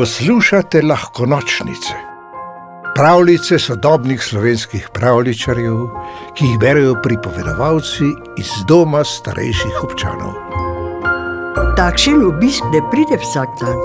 Poslušate lahko nočnice, pravljice sodobnih slovenskih pravličarjev, ki jih berijo pripovedovalci iz doma starejših občanov. Takšen obisk ne pride vsak dan.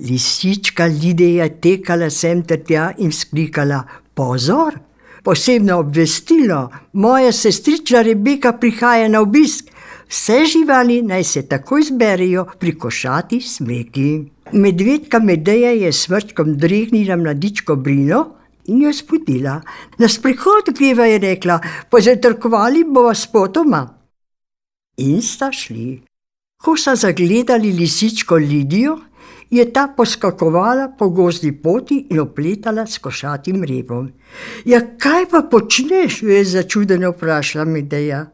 Lisička Lidija je tekala sem ter tja in skrikala: Pozor! Posebno obvestilo, moja sestrična Rebeka prihaja na obisk. Vse živali naj se takoj zberijo pri košati smreki. Medvedka Medeja je s vrčkom dregnila mladičko Brino in jo spudila. Na sprehod greva je rekla: Pozatrkovali bova spotoma. In sta šli. Ko so zagledali lisičko Lidijo, je ta poskakovala po gozdni poti in opletala s košatim rebom. Ja, kaj pa počneš? je začudeno vprašala Medeja.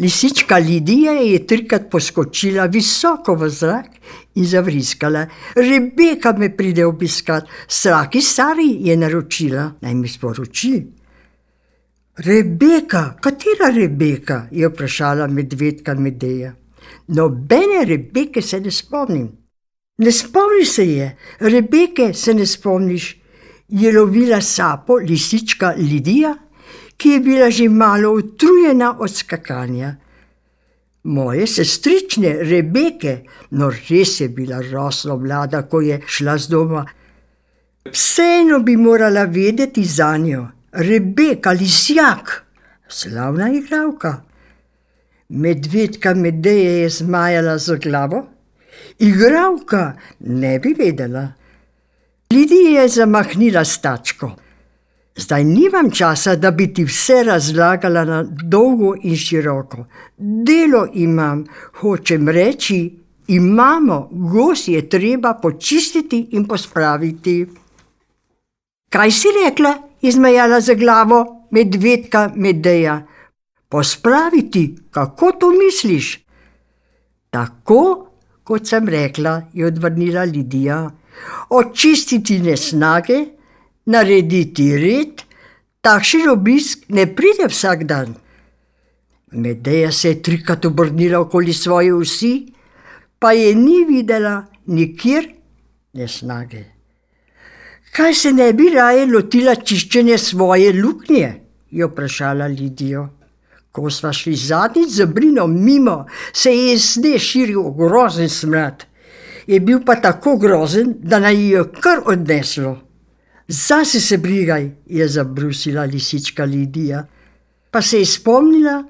Lisička Lidija je trikrat poskočila visoko v zrak in zavriskala. Rebeka me pride obiskat, Sraki Sari je naročila, naj mi sporoči. Rebeka, katera Rebeka? je vprašala medvedka Medeja. Nobene Rebeke se ne spomnim. Ne spomniš se je, Rebeke se ne spomniš, je lovila sapo lisička Lidija, ki je bila že malo utrujena od skakanja. Moje sestrične Rebeke, no res je bila rosno mlada, ko je šla z doma. Vseeno bi morala vedeti za njo, Rebeka Lisjak, slavna igralka. Medvedka Medeje je zmajala z glavo, igralka ne bi vedela. Lidija je zamahnila stačko. Zdaj nimam časa, da bi ti vse razlagala na dolgo in široko. Delo imam, hočem reči, imamo, gos je treba počistiti in pospraviti. Kaj si rekla? Izmejala za glavo medvedka Medeja. Pospraviti, kako to misliš? Tako, kot sem rekla, je odvrnila Lidija. Očistiti nesnage, narediti red, takšen obisk ne pride vsak dan. Medeja se je trikrat obrnila okoli svoje vsi, pa je ni videla nikjer nesnage. Kaj se ne bi raje lotila čiščenja svoje luknje? je vprašala Lidijo. Ko smo šli zadnjič z Brino mimo, se je sneg širil grozen smrad. Je bil pa tako grozen, da naj jo kar odneslo. Zase se brigaj, je zabrusila lisička Lidija, pa se je spomnila,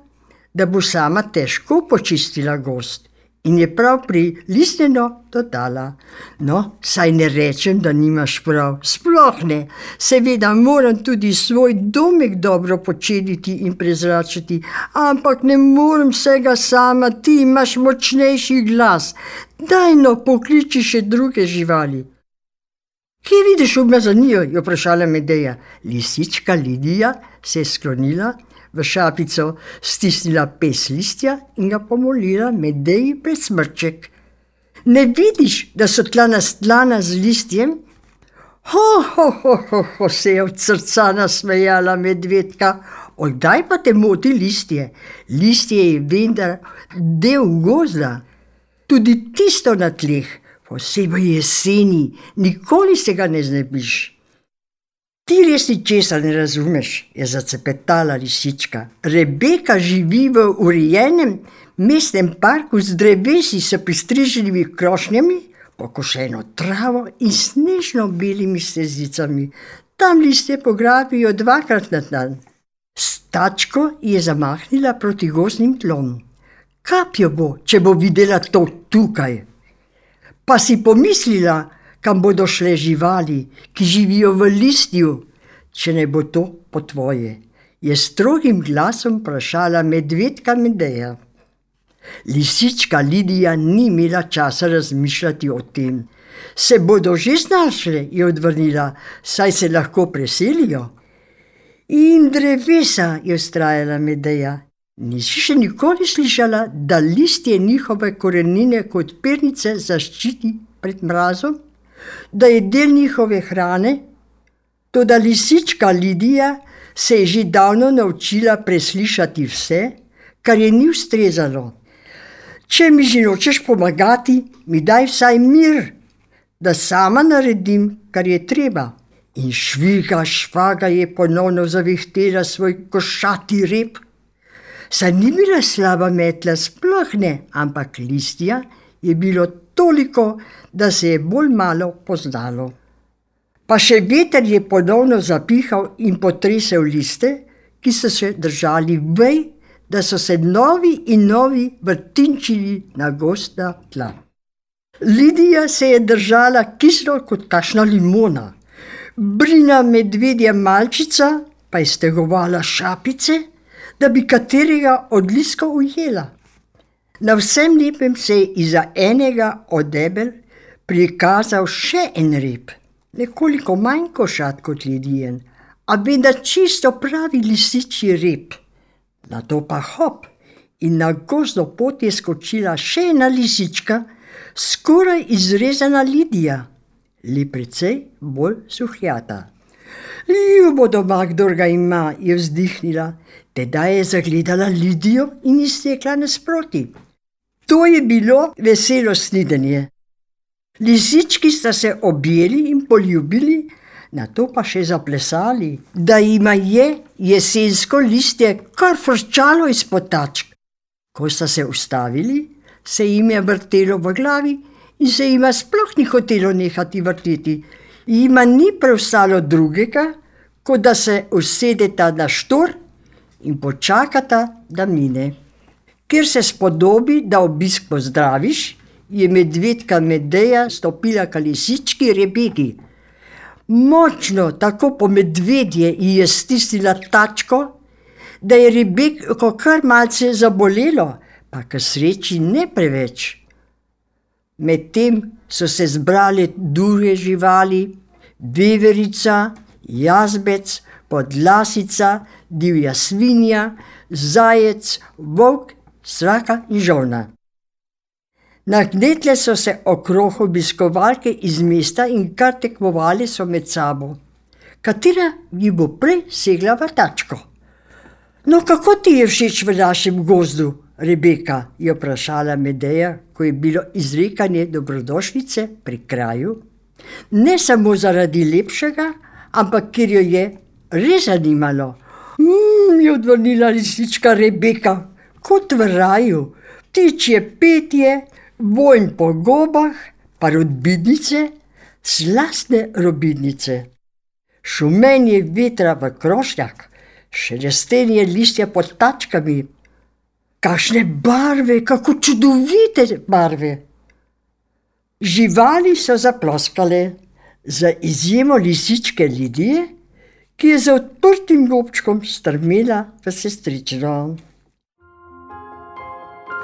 da bo sama težko počistila gost in je prav pri listeno dodala: No, saj ne rečem, da nimaš prav, sploh ne, seveda moram tudi svoj domek dobro počediti in prezračiti, ampak ne morem vsega sama, ti imaš močnejši glas, daj no pokliči še druge živali. Kje vidiš umazanijo? je vprašala Medeja. Lisička Lidija se je sklonila, v šapico stisnila pes listja in ga pomolila Medeji pred smrček. Ne vidiš, da so tla nastlana z listjem? Ho, ho, ho, ho, ho se je od srca nasmejala medvedka. Oddaj pa te moti listje. Listje je vendar del gozda, tudi tisto na tleh posebej jeseni, nikoli se ga ne znebiš. Ti res ni česa ne razumeš, je zacepetala lisička. Rebeka živi v urejenem mestnem parku z drevesi s pristriženimi krošnjami, pokošeno travo in snežno belimi stezicami. Tam liste pograbijo dvakrat na dan. Stačko je zamahnila proti gozdnim tlom. Kapjo bo, če bo videla to tukaj, Pa si pomislila, kam bodo šle živali, ki živijo v listju, če ne bo to po tvoje? Je strogim glasom vprašala medvedka Medeja. Lisička Lidija ni imela časa razmišljati o tem. Se bodo že znašle, je odvrnila, saj se lahko preselijo. In drevesa, je ustrajala Medeja. Nisi še nikoli slišala, da listje njihove korenine kot pernice zaščiti pred mrazom, da je del njihove hrane? To, da lisička Lidija se je že davno naučila preslišati vse, kar je ni ustrezalo. Če mi že nočeš pomagati, mi daj vsaj mir, da sama naredim, kar je treba. In šviga, švaga je ponovno zavihtela svoj košati rep. Saj ni bila slaba metla, sploh ne, ampak listja je bilo toliko, da se je bolj malo poznalo. Pa še veter je ponovno zapihal in potresel liste, ki so se držali vej, da so se novi in novi vrtinčili na gosta tla. Lidija se je držala kislo kot kašna limona, brina medvedja malčica pa je stegovala šapice, da bi katerega od liskov ujela. Na vsem lepem se je iza enega od debel prikazal še en rep, nekoliko manj košat kot ledijen, a vedno čisto pravi lisičji rep. Na to pa hop in na gozdno pot je skočila še ena lisička, skoraj izrezana Lidija, le precej bolj suhjata. Ljubo doma, kdo ga ima, je vzdihnila, tedaj je zagledala Lidijo in iztekla nasproti. To je bilo veselo snidenje. Lisički sta se objeli in poljubili, na to pa še zaplesali, da jima je jesensko listje kar frčalo izpod tačk. Ko sta se ustavili, se jim je vrtelo v glavi in se jima sploh ni hotelo nehati vrteti. Jima ni preostalo drugega, kot da se usedeta na štor in počakata, da mine. Ker se spodobi, da obisk pozdraviš, je medvedka Medeja stopila k lisički Rebeki. Močno, tako po medvedje, ji je stisnila tačko, da je Rebeko kar malce zabolelo, pa k sreči ne preveč. Medtem so se zbrali druge živali, veverica, jazbec, podlasica, divja svinja, zajec, volk sraka in žolna. Nagnetle so se okrog obiskovalke iz mesta in kar tekmovali so med sabo, katera ji bo prej segla v tačko. No, kako ti je všeč v našem gozdu, Rebeka? je vprašala Medeja, ko je bilo izrekanje dobrodošlice pri kraju. Ne samo zaradi lepšega, ampak ker jo je res zanimalo. Mmm, je odvrnila lisička Rebeka, kot v raju, ptičje petje, vojn po gobah, pa rodbinice, slastne robinice. Šumenje vetra v krošnjak, šelestenje listja pod tačkami, kakšne barve, kako čudovite barve. Živali so zaploskale, za izjemo lisičke Lidije, ki je za odprtim gobčkom strmela v sestrično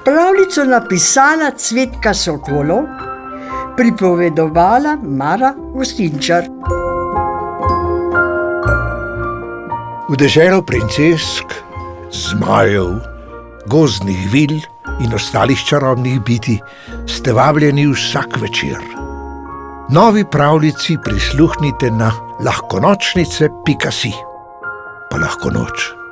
pravljico napisala Cvetka Sokolov, pripovedovala Mara Gostinčar. V deželo princesk, zmajev, gozdnih vil in ostalih čarobnih biti ste vabljeni vsak večer. Novi pravljici prisluhnite na lahkonočnice.si. Pa lahko noč.